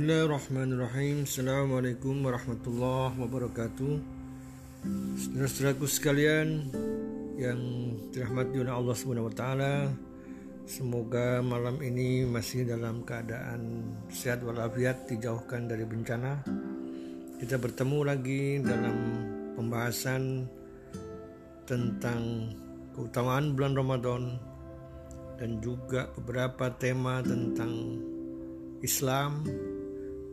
Bismillahirrahmanirrahim. Assalamualaikum warahmatullahi wabarakatuh. Saudara-saudaraku sekalian Yang dirahmati oleh Allah SWT Semoga malam ini masih dalam keadaan sehat walafiat Dijauhkan dari bencana. Kita bertemu lagi dalam pembahasan Tentang keutamaan bulan Ramadan Dan juga beberapa tema tentang Islam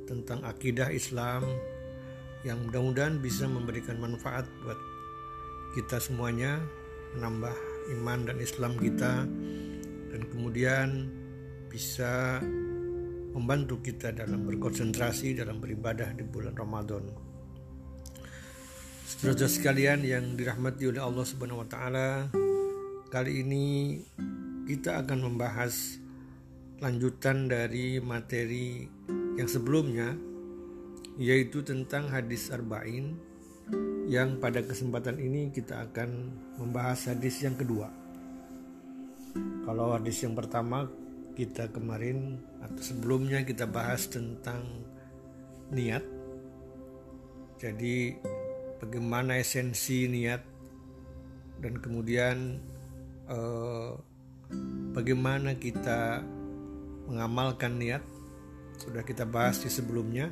tentang akidah Islam yang mudah-mudahan bisa memberikan manfaat buat kita semuanya menambah iman dan Islam kita dan kemudian bisa membantu kita dalam berkonsentrasi dalam beribadah di bulan Ramadan. Saudara sekalian yang dirahmati oleh Allah Subhanahu wa taala, kali ini kita akan membahas lanjutan dari materi yang sebelumnya yaitu tentang hadis arba'in yang pada kesempatan ini kita akan membahas hadis yang kedua. Kalau hadis yang pertama kita kemarin atau sebelumnya kita bahas tentang niat. Jadi bagaimana esensi niat dan kemudian eh, bagaimana kita mengamalkan niat sudah kita bahas di sebelumnya.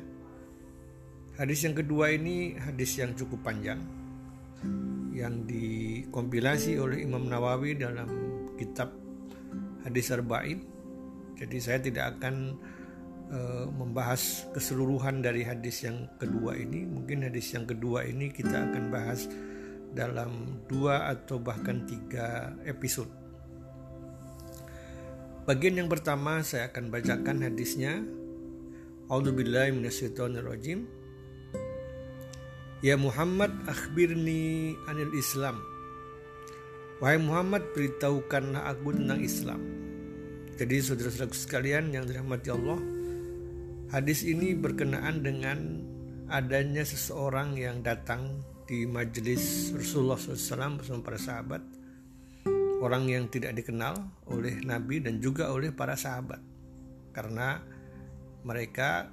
Hadis yang kedua ini hadis yang cukup panjang yang dikompilasi oleh Imam Nawawi dalam kitab Hadis Arba'in. Jadi saya tidak akan uh, membahas keseluruhan dari hadis yang kedua ini. Mungkin hadis yang kedua ini kita akan bahas dalam dua atau bahkan tiga episode. Bagian yang pertama saya akan bacakan hadisnya. A'udzubillahi minasyaitonirrajim. Ya Muhammad akhbirni anil Islam. Wahai Muhammad beritahukanlah aku tentang Islam. Jadi saudara-saudara sekalian yang dirahmati Allah, hadis ini berkenaan dengan adanya seseorang yang datang di majelis Rasulullah SAW bersama para sahabat orang yang tidak dikenal oleh Nabi dan juga oleh para sahabat karena mereka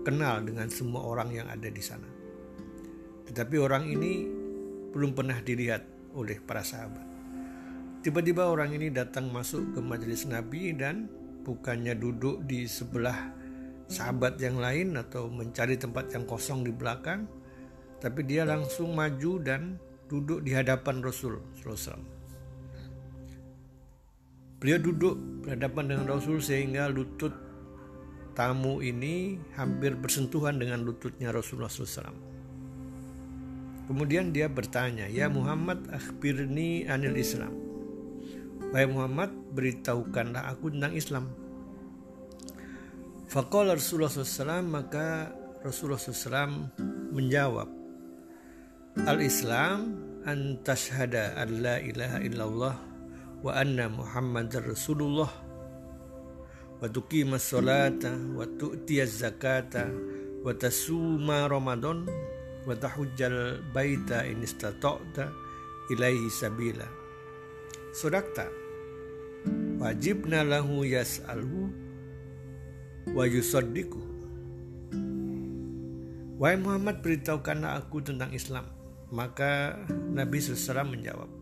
kenal dengan semua orang yang ada di sana. Tetapi orang ini belum pernah dilihat oleh para sahabat. Tiba-tiba orang ini datang masuk ke majelis Nabi dan bukannya duduk di sebelah sahabat yang lain atau mencari tempat yang kosong di belakang, tapi dia langsung maju dan duduk di hadapan Rasul Sallallahu Beliau duduk berhadapan dengan Rasul sehingga lutut tamu ini hampir bersentuhan dengan lututnya Rasulullah SAW. Kemudian dia bertanya, Ya Muhammad akhbirni anil Islam. Wahai Muhammad, beritahukanlah aku tentang Islam. Faqala Rasulullah SAW maka Rasulullah SAW menjawab, Al-Islam an tashhada an la ilaha illallah wa anna Muhammadar Rasulullah zakata wa tasuma Ramadan wa tahujjal baita in istata'ta ilaihi sabila. Sodakta wajibna lahu yas'alhu wa yusaddiku Wahai Muhammad beritahukanlah aku tentang Islam. Maka Nabi SAW menjawab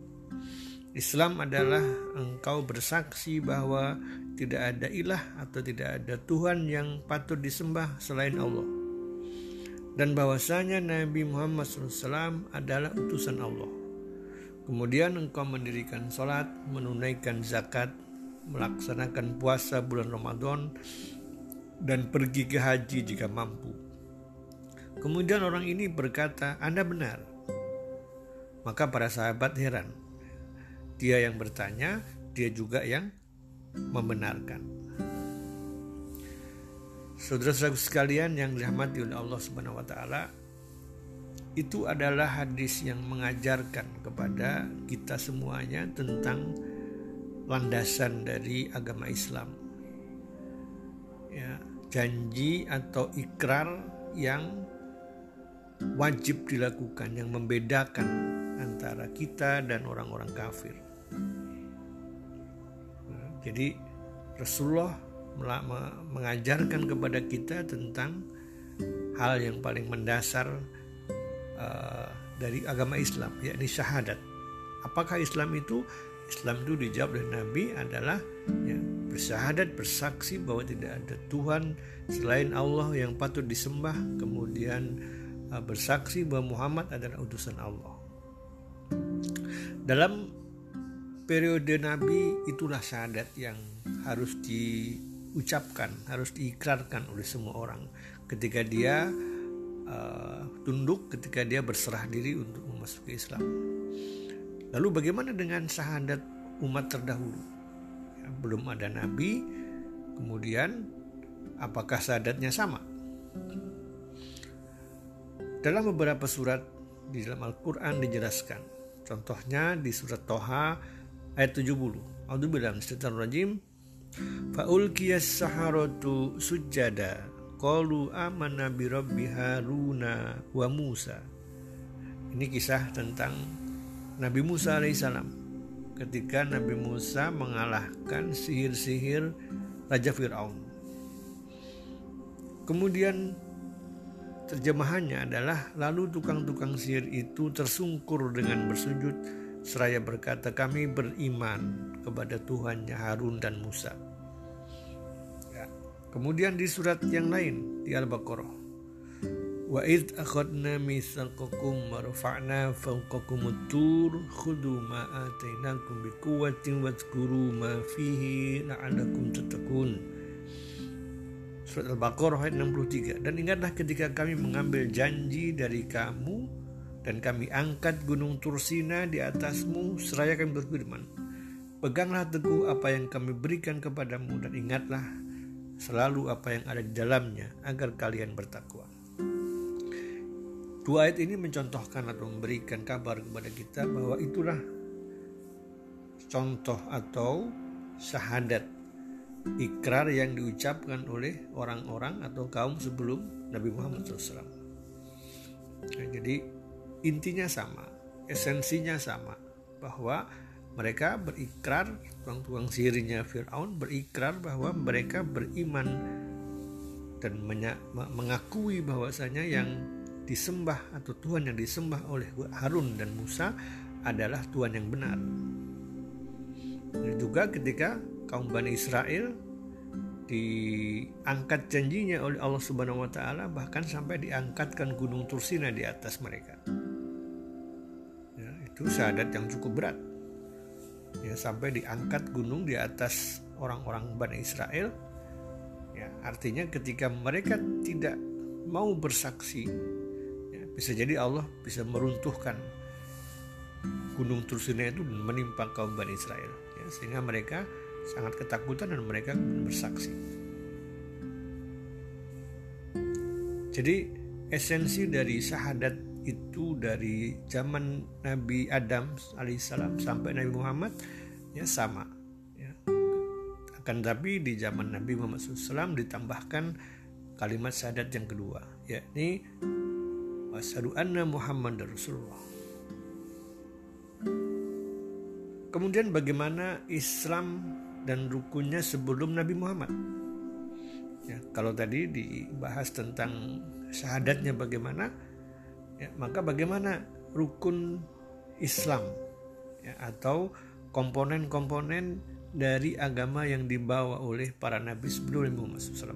Islam adalah engkau bersaksi bahwa tidak ada ilah atau tidak ada Tuhan yang patut disembah selain Allah. Dan bahwasanya Nabi Muhammad SAW adalah utusan Allah. Kemudian engkau mendirikan sholat, menunaikan zakat, melaksanakan puasa bulan Ramadan, dan pergi ke haji jika mampu. Kemudian orang ini berkata, Anda benar. Maka para sahabat heran dia yang bertanya, dia juga yang membenarkan. Saudara-saudara sekalian yang dirahmati oleh Allah Subhanahu wa taala, itu adalah hadis yang mengajarkan kepada kita semuanya tentang landasan dari agama Islam. Ya, janji atau ikrar yang wajib dilakukan yang membedakan antara kita dan orang-orang kafir. Jadi Rasulullah mengajarkan kepada kita tentang hal yang paling mendasar uh, dari agama Islam yakni syahadat. Apakah Islam itu? Islam itu dijawab oleh Nabi adalah ya, bersyahadat bersaksi bahwa tidak ada Tuhan selain Allah yang patut disembah, kemudian uh, bersaksi bahwa Muhammad adalah utusan Allah. Dalam periode Nabi itulah syahadat yang harus diucapkan, harus diikrarkan oleh semua orang ketika dia uh, tunduk, ketika dia berserah diri untuk memasuki Islam. Lalu bagaimana dengan syahadat umat terdahulu? Ya, belum ada Nabi, kemudian apakah syahadatnya sama? Dalam beberapa surat di dalam Al-Quran dijelaskan Contohnya di surat Toha ayat 70. A'udzubillahi minasyaitonir rajim. Faulkiyas saharatu sujada qalu amanna bi rabbi Haruna wa Musa. Ini kisah tentang Nabi Musa alaihissalam ketika Nabi Musa mengalahkan sihir-sihir Raja Fir'aun. Kemudian Terjemahannya adalah lalu tukang-tukang sihir itu tersungkur dengan bersujud seraya berkata kami beriman kepada Tuhannya Harun dan Musa. Ya. Kemudian di surat yang lain di Al-Baqarah Wa id akhadna mitsaqakum wa rafa'na fawqakum tur khudhu ma atainakum biquwwatin wadhkuru ma fihi la'allakum tattaqun. Surat Al-Baqarah ayat 63. Dan ingatlah ketika kami mengambil janji dari kamu dan kami angkat gunung Tursina di atasmu seraya kami berfirman. Peganglah teguh apa yang kami berikan kepadamu dan ingatlah selalu apa yang ada di dalamnya agar kalian bertakwa. Dua ayat ini mencontohkan atau memberikan kabar kepada kita bahwa itulah contoh atau syahadat ikrar yang diucapkan oleh orang-orang atau kaum sebelum Nabi Muhammad SAW. Nah, jadi intinya sama, esensinya sama, bahwa mereka berikrar, tukang-tukang sihirnya Fir'aun berikrar bahwa mereka beriman dan mengakui bahwasanya yang disembah atau Tuhan yang disembah oleh Harun dan Musa adalah Tuhan yang benar. Dan juga ketika kaum Bani Israel diangkat janjinya oleh Allah Subhanahu wa taala bahkan sampai diangkatkan gunung Tursina di atas mereka. Itu syahadat yang cukup berat. Ya, sampai diangkat gunung di atas orang-orang Bani Israel. Ya, artinya ketika mereka tidak mau bersaksi, ya, bisa jadi Allah bisa meruntuhkan gunung Tursina itu menimpa kaum Bani Israel. Ya, sehingga mereka sangat ketakutan dan mereka bersaksi. Jadi esensi dari syahadat itu dari zaman Nabi Adam alaihissalam sampai Nabi Muhammad ya sama. Ya. Akan tapi di zaman Nabi Muhammad SAW ditambahkan kalimat syahadat yang kedua yakni wasadu anna Muhammad Rasulullah. Kemudian bagaimana Islam dan rukunnya sebelum Nabi Muhammad. Ya, kalau tadi dibahas tentang syahadatnya bagaimana, ya, maka bagaimana rukun Islam ya, atau komponen-komponen dari agama yang dibawa oleh para nabi sebelum Muhammad SAW.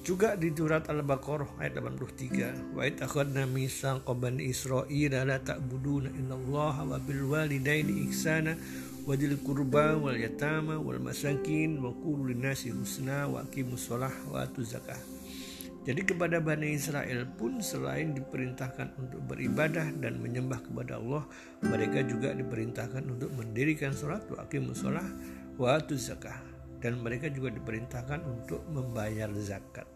Juga di surat Al-Baqarah ayat 83, wa itakhadna mitsaqa bani Israil la ta'buduna illallah wa bil walidaini ihsana wadil kurba wal yatama wal masakin wa qulu linasi husna wa aqimus shalah wa zakah. Jadi kepada Bani Israel pun selain diperintahkan untuk beribadah dan menyembah kepada Allah, mereka juga diperintahkan untuk mendirikan sholat wa aqimus shalah wa zakah dan mereka juga diperintahkan untuk membayar zakat.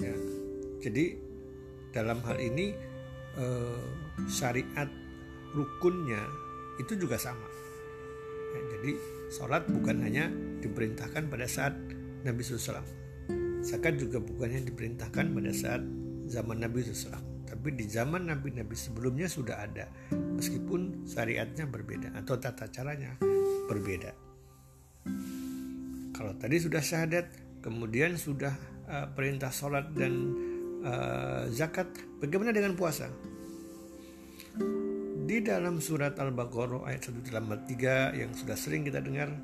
Ya, jadi dalam hal ini eh, syariat rukunnya itu juga sama. Ya, jadi sholat bukan hanya diperintahkan pada saat Nabi SAW. Zakat juga bukannya diperintahkan pada saat zaman Nabi SAW. Tapi di zaman Nabi-Nabi sebelumnya sudah ada. Meskipun syariatnya berbeda atau tata caranya berbeda. Kalau tadi sudah syahadat, kemudian sudah uh, perintah sholat dan uh, zakat, bagaimana dengan puasa? Di dalam surat Al-Baqarah ayat 183 yang sudah sering kita dengar,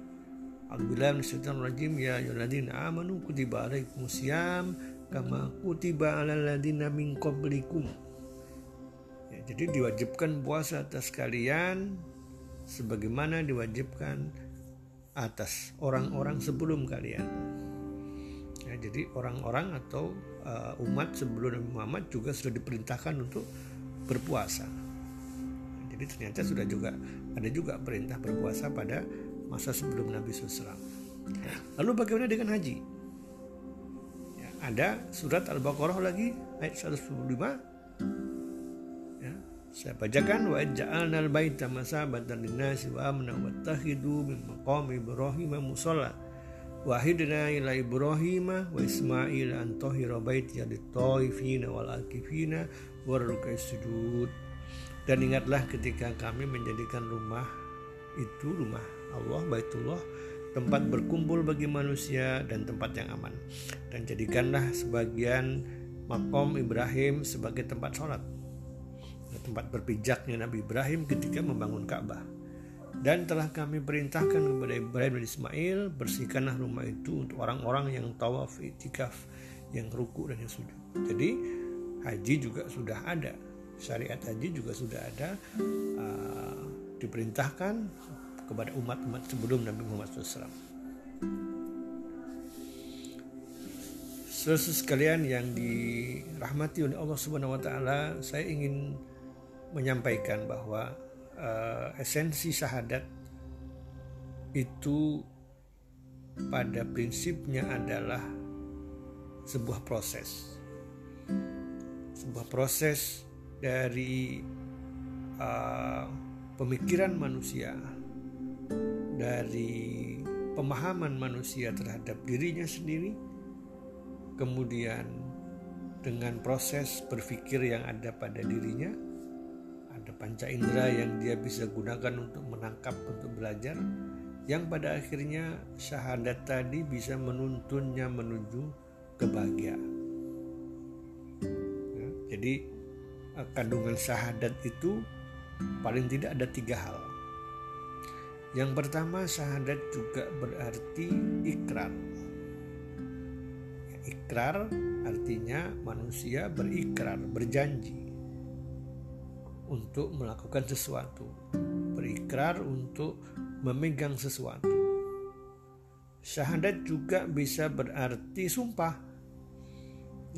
Alhamdulillah rajim ya yuladina amanu kutiba alaikumusiyam kama kutiba ala ladina min qablikum. Ya, jadi diwajibkan puasa atas kalian sebagaimana diwajibkan atas orang-orang sebelum kalian. Ya, jadi orang-orang atau uh, umat sebelum Nabi Muhammad juga sudah diperintahkan untuk berpuasa. Jadi ternyata sudah juga ada juga perintah berpuasa pada masa sebelum Nabi SAW. Lalu bagaimana dengan haji? Ya, ada surat Al-Baqarah lagi ayat 115. Ya, saya bacakan wa ja'alna al-baita masabatan lin-nasi wa amna wattakhidu min maqami Ibrahim musalla wahidna ila Ibrahim wa Ismail an tahira baiti lit-taifina wal akifina wa sujud dan ingatlah ketika kami menjadikan rumah itu rumah Allah Baitullah tempat berkumpul bagi manusia dan tempat yang aman. Dan jadikanlah sebagian makom Ibrahim sebagai tempat sholat. Tempat berpijaknya Nabi Ibrahim ketika membangun Ka'bah. Dan telah kami perintahkan kepada Ibrahim dan Ismail bersihkanlah rumah itu untuk orang-orang yang tawaf itikaf yang ruku dan yang sujud. Jadi haji juga sudah ada. Syariat haji juga sudah ada. Uh, diperintahkan kepada umat-umat sebelum Nabi Muhammad SAW. Saudara sekalian yang dirahmati oleh Allah Subhanahu wa taala, saya ingin menyampaikan bahwa uh, esensi syahadat itu pada prinsipnya adalah sebuah proses. Sebuah proses dari uh, pemikiran manusia, dari pemahaman manusia terhadap dirinya sendiri, kemudian dengan proses berpikir yang ada pada dirinya, ada panca indera yang dia bisa gunakan untuk menangkap, untuk belajar, yang pada akhirnya syahadat tadi bisa menuntunnya menuju kebahagiaan. Ya, jadi Eh, kandungan syahadat itu paling tidak ada tiga hal. Yang pertama syahadat juga berarti ikrar. Ikrar artinya manusia berikrar, berjanji untuk melakukan sesuatu. Berikrar untuk memegang sesuatu. Syahadat juga bisa berarti sumpah.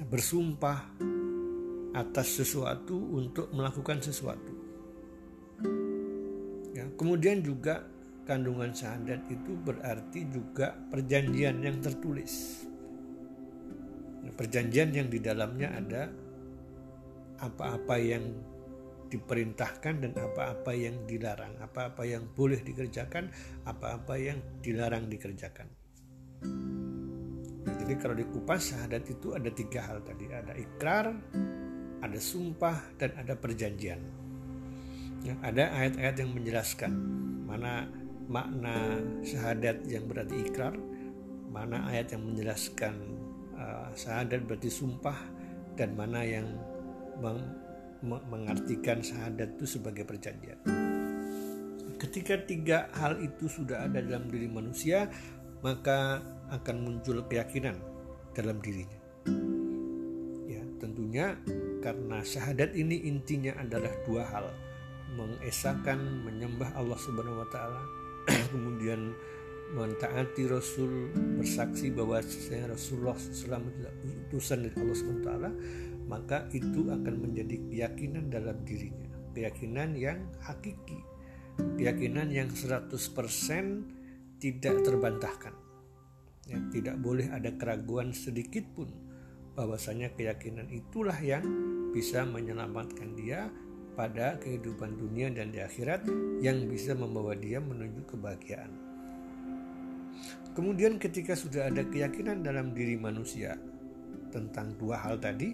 Bersumpah atas sesuatu untuk melakukan sesuatu. Ya, kemudian juga kandungan syahadat itu berarti juga perjanjian yang tertulis. Perjanjian yang di dalamnya ada apa-apa yang diperintahkan dan apa-apa yang dilarang, apa-apa yang boleh dikerjakan, apa-apa yang dilarang dikerjakan. jadi kalau dikupas syahadat itu ada tiga hal tadi, ada ikrar, ada sumpah dan ada perjanjian. Ya, ada ayat-ayat yang menjelaskan mana makna syahadat yang berarti ikrar, mana ayat yang menjelaskan uh, syahadat berarti sumpah dan mana yang meng mengartikan syahadat itu sebagai perjanjian. Ketika tiga hal itu sudah ada dalam diri manusia, maka akan muncul keyakinan dalam dirinya. Ya, tentunya karena syahadat ini intinya adalah dua hal mengesahkan menyembah Allah Subhanahu wa taala kemudian mentaati Rasul bersaksi bahwa saya Rasulullah SAW utusan dari Allah taala maka itu akan menjadi keyakinan dalam dirinya. Keyakinan yang hakiki. Keyakinan yang 100% tidak terbantahkan. Ya, tidak boleh ada keraguan sedikit pun bahwasanya keyakinan itulah yang bisa menyelamatkan dia pada kehidupan dunia dan di akhirat yang bisa membawa dia menuju kebahagiaan. Kemudian ketika sudah ada keyakinan dalam diri manusia tentang dua hal tadi,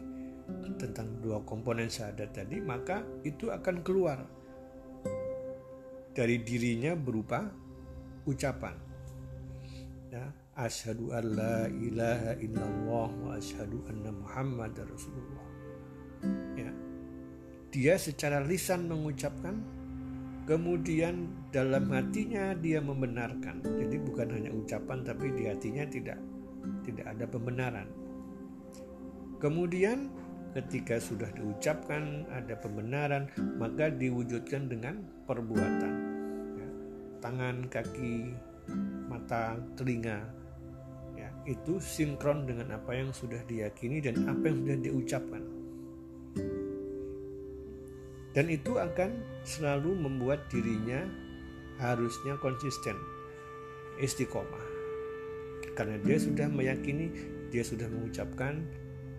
tentang dua komponen syahadat tadi, maka itu akan keluar dari dirinya berupa ucapan. ya asyhadu an la ilaha illallah wa asyhadu anna muhammad rasulullah ya dia secara lisan mengucapkan kemudian dalam hatinya dia membenarkan. Jadi bukan hanya ucapan tapi di hatinya tidak tidak ada pembenaran. Kemudian ketika sudah diucapkan ada pembenaran maka diwujudkan dengan perbuatan. Ya, tangan kaki mata telinga. Ya itu sinkron dengan apa yang sudah diyakini dan apa yang sudah diucapkan dan itu akan selalu membuat dirinya harusnya konsisten istiqomah. Karena dia sudah meyakini dia sudah mengucapkan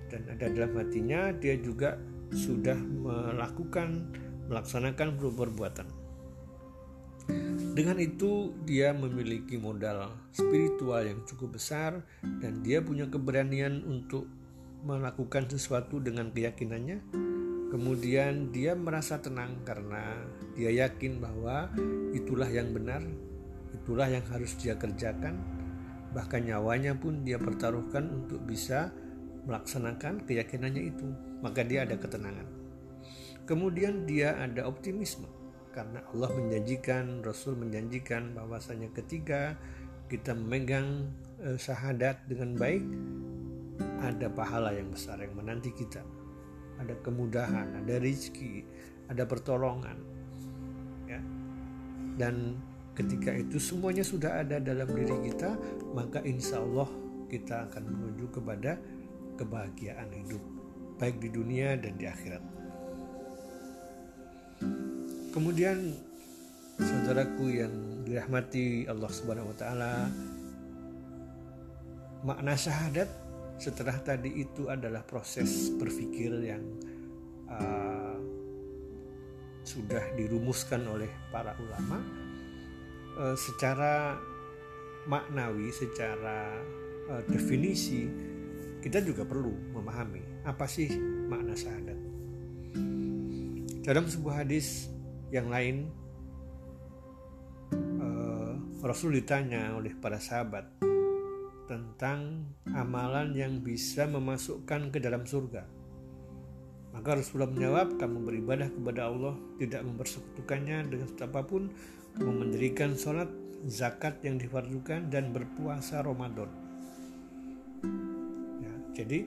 dan ada dalam hatinya dia juga sudah melakukan melaksanakan perbuatan. Dengan itu dia memiliki modal spiritual yang cukup besar dan dia punya keberanian untuk melakukan sesuatu dengan keyakinannya Kemudian dia merasa tenang karena dia yakin bahwa itulah yang benar, itulah yang harus dia kerjakan. Bahkan nyawanya pun dia pertaruhkan untuk bisa melaksanakan keyakinannya itu. Maka dia ada ketenangan. Kemudian dia ada optimisme karena Allah menjanjikan, Rasul menjanjikan bahwasanya ketika kita memegang eh, syahadat dengan baik, ada pahala yang besar yang menanti kita ada kemudahan, ada rizki, ada pertolongan. Ya. Dan ketika itu semuanya sudah ada dalam diri kita, maka insya Allah kita akan menuju kepada kebahagiaan hidup, baik di dunia dan di akhirat. Kemudian saudaraku yang dirahmati Allah Subhanahu wa taala, makna syahadat setelah tadi itu adalah proses berpikir yang uh, sudah dirumuskan oleh para ulama uh, secara maknawi, secara uh, definisi kita juga perlu memahami apa sih makna syahadat. Dalam sebuah hadis yang lain uh, Rasul ditanya oleh para sahabat tentang amalan yang bisa memasukkan ke dalam surga. Maka Rasulullah menjawab, kamu beribadah kepada Allah, tidak mempersekutukannya dengan apa pun, kamu mendirikan sholat, zakat yang difardukan, dan berpuasa Ramadan. Ya, jadi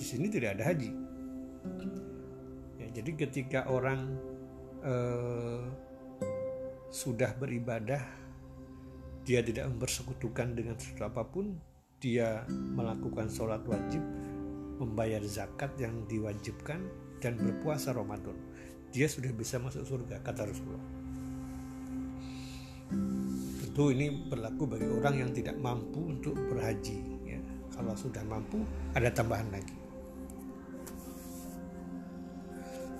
di sini tidak ada haji. Ya, jadi ketika orang eh, sudah beribadah dia tidak mempersekutukan dengan sesuatu apa pun dia melakukan sholat wajib membayar zakat yang diwajibkan dan berpuasa Ramadan. Dia sudah bisa masuk surga kata Rasulullah. Tentu ini berlaku bagi orang yang tidak mampu untuk berhaji ya. kalau sudah mampu ada tambahan lagi.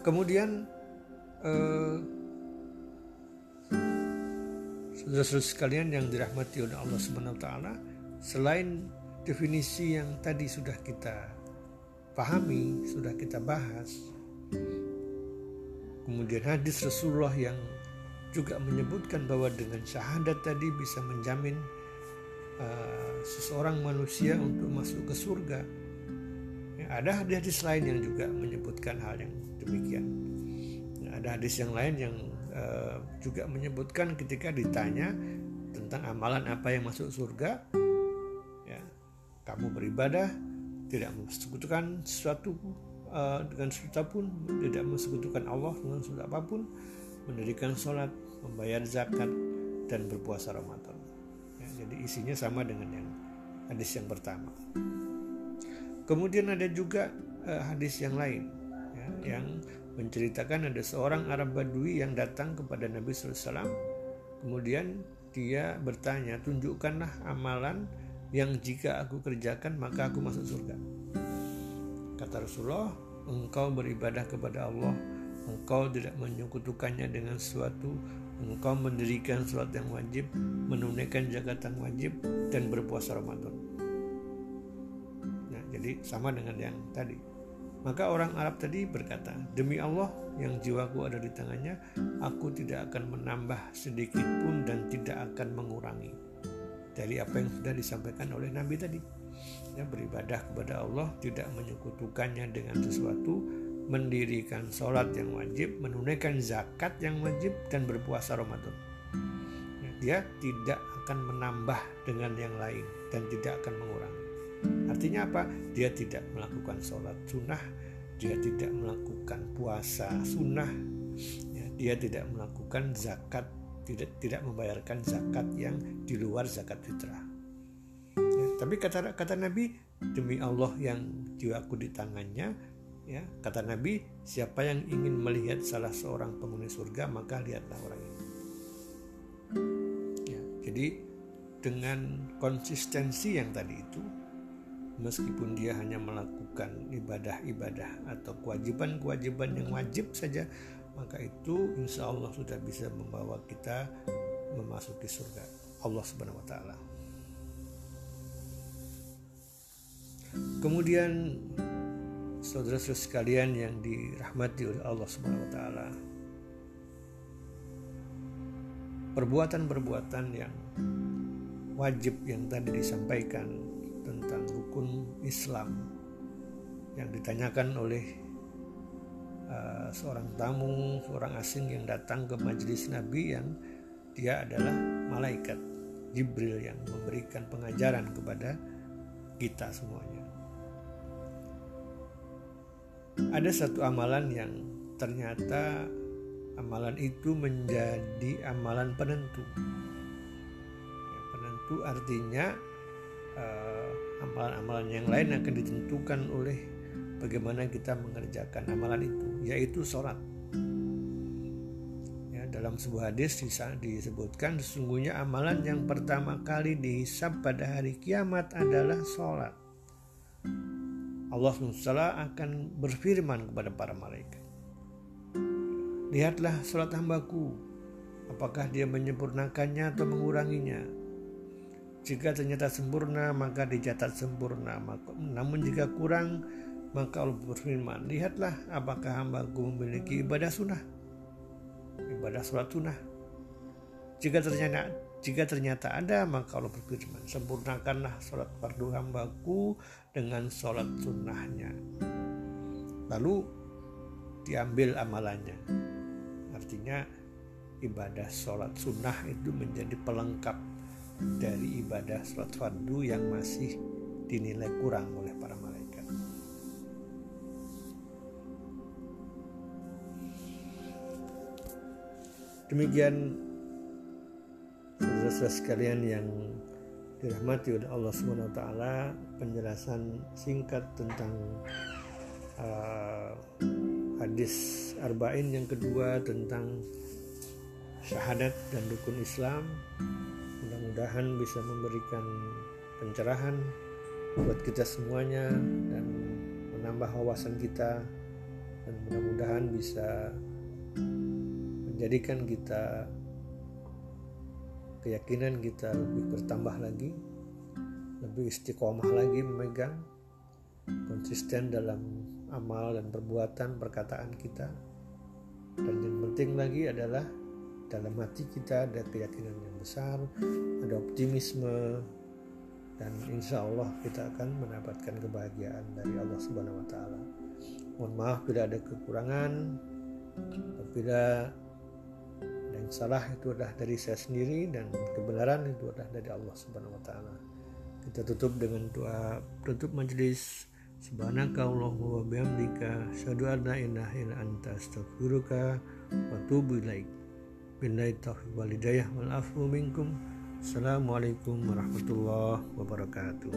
Kemudian eh, Saudara-saudara sekalian yang dirahmati oleh Allah Subhanahu wa taala, selain definisi yang tadi sudah kita pahami, sudah kita bahas, kemudian hadis Rasulullah yang juga menyebutkan bahwa dengan syahadat tadi bisa menjamin uh, seseorang manusia untuk masuk ke surga. Ya, ada hadis lain yang juga menyebutkan hal yang demikian. Ya, ada hadis yang lain yang juga menyebutkan ketika ditanya tentang amalan apa yang masuk surga ya kamu beribadah tidak mensekutukan sesuatu uh, dengan sesuatu pun tidak mensekutukan Allah dengan sesuatu apa pun mendirikan sholat membayar zakat dan berpuasa Ramadan. Ya, jadi isinya sama dengan yang hadis yang pertama. Kemudian ada juga uh, hadis yang lain ya, yang menceritakan ada seorang Arab Badui yang datang kepada Nabi SAW. Kemudian dia bertanya, tunjukkanlah amalan yang jika aku kerjakan maka aku masuk surga. Kata Rasulullah, engkau beribadah kepada Allah, engkau tidak menyekutukannya dengan sesuatu, engkau mendirikan sholat yang wajib, menunaikan zakat yang wajib, dan berpuasa Ramadan. Nah, jadi sama dengan yang tadi. Maka orang Arab tadi berkata, "Demi Allah yang jiwaku ada di tangannya, aku tidak akan menambah sedikit pun dan tidak akan mengurangi." dari apa yang sudah disampaikan oleh Nabi tadi. Ya, beribadah kepada Allah tidak menyekutukannya dengan sesuatu, mendirikan sholat yang wajib, menunaikan zakat yang wajib, dan berpuasa Ramadan. Ya, dia tidak akan menambah dengan yang lain dan tidak akan mengurangi. Artinya apa? Dia tidak melakukan sholat sunnah, dia tidak melakukan puasa sunnah, ya, dia tidak melakukan zakat, tidak tidak membayarkan zakat yang di luar zakat fitrah. Ya, tapi kata kata Nabi demi Allah yang jiwaku di tangannya, ya kata Nabi siapa yang ingin melihat salah seorang penghuni surga maka lihatlah orang ini ya, jadi dengan konsistensi yang tadi itu meskipun dia hanya melakukan ibadah-ibadah atau kewajiban-kewajiban yang wajib saja maka itu insya Allah sudah bisa membawa kita memasuki surga Allah subhanahu wa ta'ala kemudian saudara-saudara sekalian yang dirahmati oleh Allah Subhanahu wa taala. Perbuatan-perbuatan yang wajib yang tadi disampaikan tentang rukun Islam yang ditanyakan oleh uh, seorang tamu, seorang asing yang datang ke majelis Nabi yang dia adalah malaikat Jibril yang memberikan pengajaran kepada kita semuanya ada satu amalan yang ternyata amalan itu menjadi amalan penentu. Ya, penentu artinya uh, amalan-amalan yang lain akan ditentukan oleh bagaimana kita mengerjakan amalan itu, yaitu sholat. Ya, dalam sebuah hadis disebutkan sesungguhnya amalan yang pertama kali dihisap pada hari kiamat adalah sholat. Allah SWT akan berfirman kepada para malaikat. Lihatlah sholat hambaku, apakah dia menyempurnakannya atau menguranginya. Jika ternyata sempurna, maka dicatat sempurna. Namun jika kurang, maka Allah berfirman, lihatlah apakah hambaku memiliki ibadah sunnah. Ibadah sholat sunnah. Jika ternyata jika ternyata ada, maka Allah berfirman, sempurnakanlah sholat fardu hambaku dengan sholat sunnahnya. Lalu diambil amalannya. Artinya ibadah sholat sunnah itu menjadi pelengkap dari ibadah sholat fardu yang masih dinilai kurang oleh para malaikat. Demikian saudara sekalian yang dirahmati oleh Allah Subhanahu wa taala penjelasan singkat tentang uh, hadis arba'in yang kedua tentang syahadat dan rukun Islam mudah-mudahan bisa memberikan pencerahan buat kita semuanya dan menambah wawasan kita dan mudah-mudahan bisa menjadikan kita keyakinan kita lebih bertambah lagi, lebih istiqomah lagi memegang, konsisten dalam amal dan perbuatan perkataan kita. Dan yang penting lagi adalah dalam hati kita ada keyakinan yang besar, ada optimisme, dan insya Allah kita akan mendapatkan kebahagiaan dari Allah Subhanahu Wa Taala. Mohon maaf bila ada kekurangan, apabila yang salah itu adalah dari saya sendiri dan kebenaran itu adalah dari Allah Subhanahu wa taala. Kita tutup dengan doa tutup majelis Subhanaka Allahumma wa bihamdika asyhadu an la ilaha illa anta astaghfiruka wa atubu ilaik. Billahi taufiq wal hidayah wal afu minkum. Assalamualaikum warahmatullahi wabarakatuh.